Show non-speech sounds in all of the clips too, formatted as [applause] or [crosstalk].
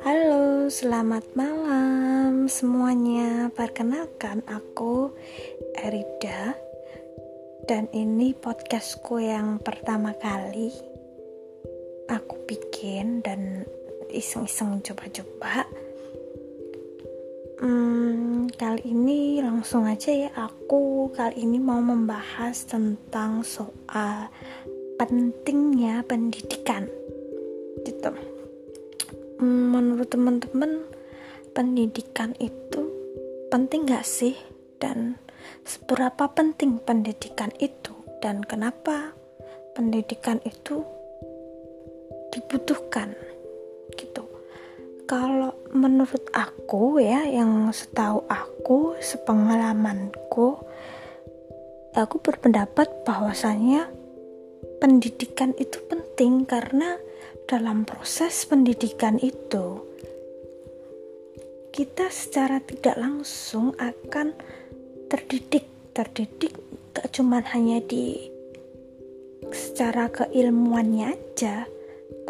Halo, selamat malam semuanya. Perkenalkan aku Erida dan ini podcastku yang pertama kali aku bikin dan iseng-iseng coba-coba. Hmm, kali ini langsung aja ya. Aku kali ini mau membahas tentang soal pentingnya pendidikan. Gitu. Hmm, menurut teman-teman pendidikan itu penting gak sih? Dan seberapa penting pendidikan itu? Dan kenapa pendidikan itu dibutuhkan? Gitu kalau menurut aku ya yang setahu aku sepengalamanku aku berpendapat bahwasanya pendidikan itu penting karena dalam proses pendidikan itu, kita secara tidak langsung akan terdidik, terdidik gak cuma hanya di secara keilmuannya aja,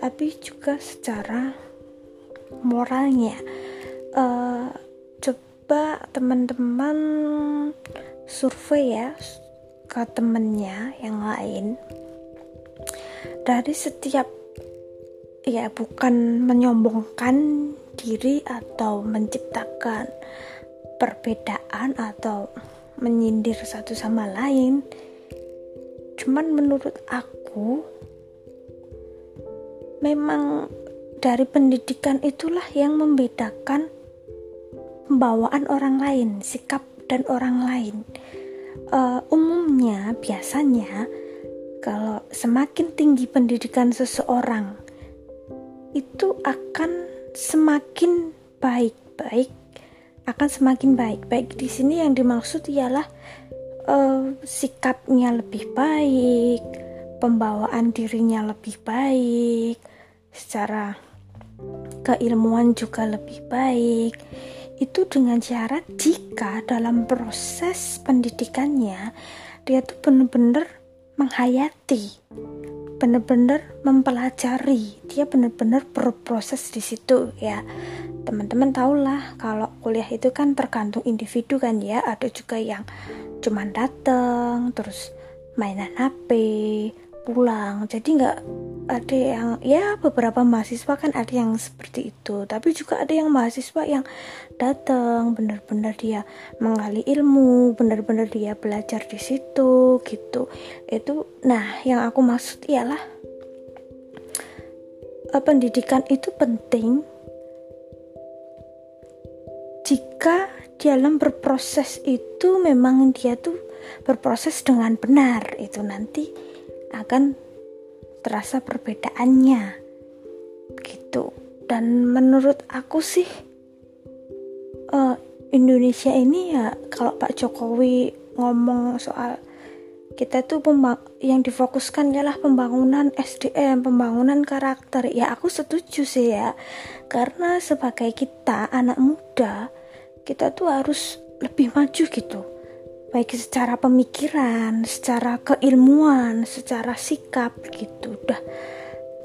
tapi juga secara moralnya. Uh, coba teman-teman survei ya ke temennya yang lain dari setiap ya bukan menyombongkan diri atau menciptakan perbedaan atau menyindir satu sama lain cuman menurut aku memang dari pendidikan itulah yang membedakan pembawaan orang lain sikap dan orang lain. Uh, umumnya biasanya kalau semakin tinggi pendidikan seseorang itu akan semakin baik-baik akan semakin baik baik di sini yang dimaksud ialah uh, sikapnya lebih baik pembawaan dirinya lebih baik secara keilmuan juga lebih baik. Itu dengan syarat jika dalam proses pendidikannya dia tuh benar-benar menghayati benar-benar mempelajari. Dia benar-benar berproses di situ ya. Teman-teman tahulah kalau kuliah itu kan tergantung individu kan ya. Ada juga yang cuman dateng terus mainan HP pulang. Jadi nggak ada yang ya beberapa mahasiswa kan ada yang seperti itu. Tapi juga ada yang mahasiswa yang datang benar-benar dia menggali ilmu benar-benar dia belajar di situ gitu. Itu nah yang aku maksud ialah eh, pendidikan itu penting jika dalam berproses itu memang dia tuh berproses dengan benar. Itu nanti akan terasa perbedaannya gitu dan menurut aku sih uh, Indonesia ini ya kalau Pak Jokowi ngomong soal kita tuh yang difokuskan ialah pembangunan SDM, pembangunan karakter. Ya aku setuju sih ya. Karena sebagai kita anak muda, kita tuh harus lebih maju gitu baik secara pemikiran, secara keilmuan, secara sikap gitu. Udah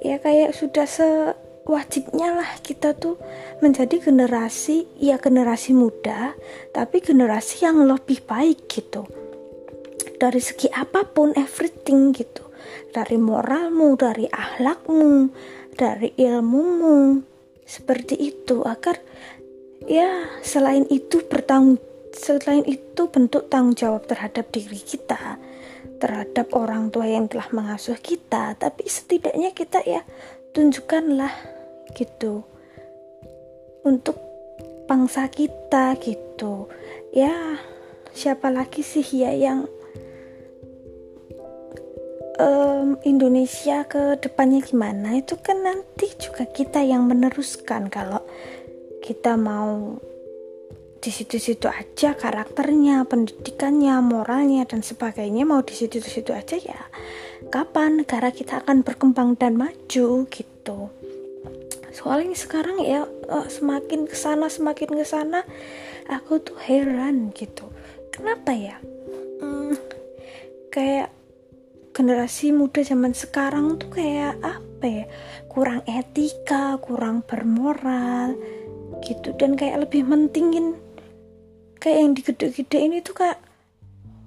ya kayak sudah sewajibnya lah kita tuh menjadi generasi ya generasi muda, tapi generasi yang lebih baik gitu. Dari segi apa pun everything gitu. Dari moralmu, dari akhlakmu, dari ilmumu. Seperti itu agar ya selain itu bertanggung Selain itu, bentuk tanggung jawab terhadap diri kita, terhadap orang tua yang telah mengasuh kita, tapi setidaknya kita ya tunjukkanlah gitu untuk bangsa kita gitu. Ya, siapa lagi sih ya yang um, Indonesia ke depannya gimana itu kan nanti juga kita yang meneruskan kalau kita mau di situ-situ aja karakternya, pendidikannya, moralnya dan sebagainya mau di situ-situ aja ya kapan negara kita akan berkembang dan maju gitu. Soalnya sekarang ya uh, semakin ke sana semakin ke sana aku tuh heran gitu. Kenapa ya? Hmm, kayak generasi muda zaman sekarang tuh kayak apa ya kurang etika kurang bermoral gitu dan kayak lebih mentingin kayak yang di gede-gede ini tuh kayak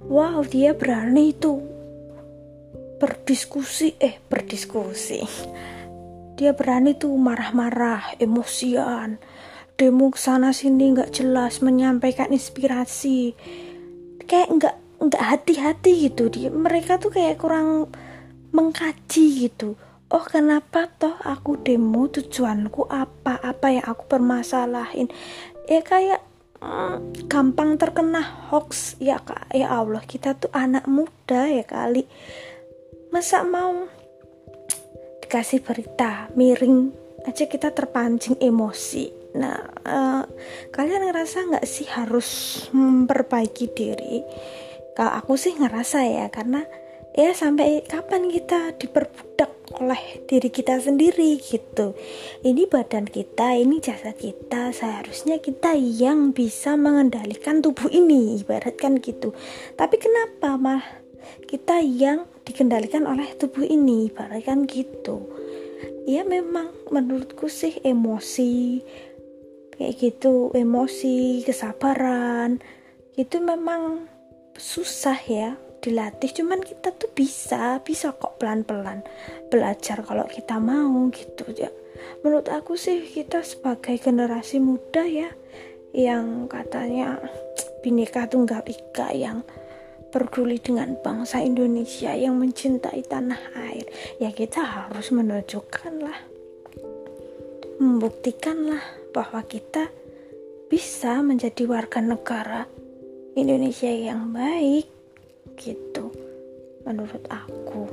wow dia berani itu berdiskusi. Eh berdiskusi. [laughs] Dia berani tuh marah-marah emosian. Demo sana sini nggak jelas menyampaikan inspirasi. Kayak nggak nggak hati-hati gitu. Dia mereka tuh kayak kurang mengkaji gitu. Oh kenapa toh aku demo? Tujuanku apa? Apa yang aku permasalahin? Ya kayak mm, gampang terkena hoax. Ya kak. Ya Allah kita tuh anak muda ya kali. Masa mau dikasih berita miring aja kita terpancing emosi? Nah uh, kalian ngerasa nggak sih harus memperbaiki diri? Kalau aku sih ngerasa ya karena ya sampai kapan kita diperbudak oleh diri kita sendiri gitu. Ini badan kita ini jasad kita seharusnya kita yang bisa mengendalikan tubuh ini ibaratkan gitu. Tapi kenapa mah kita yang dikendalikan oleh tubuh ini ibaratkan gitu? Ya memang menurutku sih emosi kayak gitu emosi kesabaran itu memang susah ya dilatih cuman kita tuh bisa bisa kok pelan-pelan belajar kalau kita mau gitu ya. Menurut aku sih kita sebagai generasi muda ya yang katanya bineka tunggal ika yang peduli dengan bangsa Indonesia yang mencintai tanah air ya kita harus menunjukkan lah membuktikan lah bahwa kita bisa menjadi warga negara Indonesia yang baik gitu menurut aku.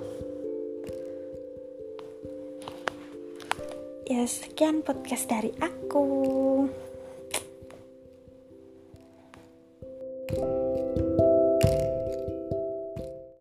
Ya sekian podcast dari aku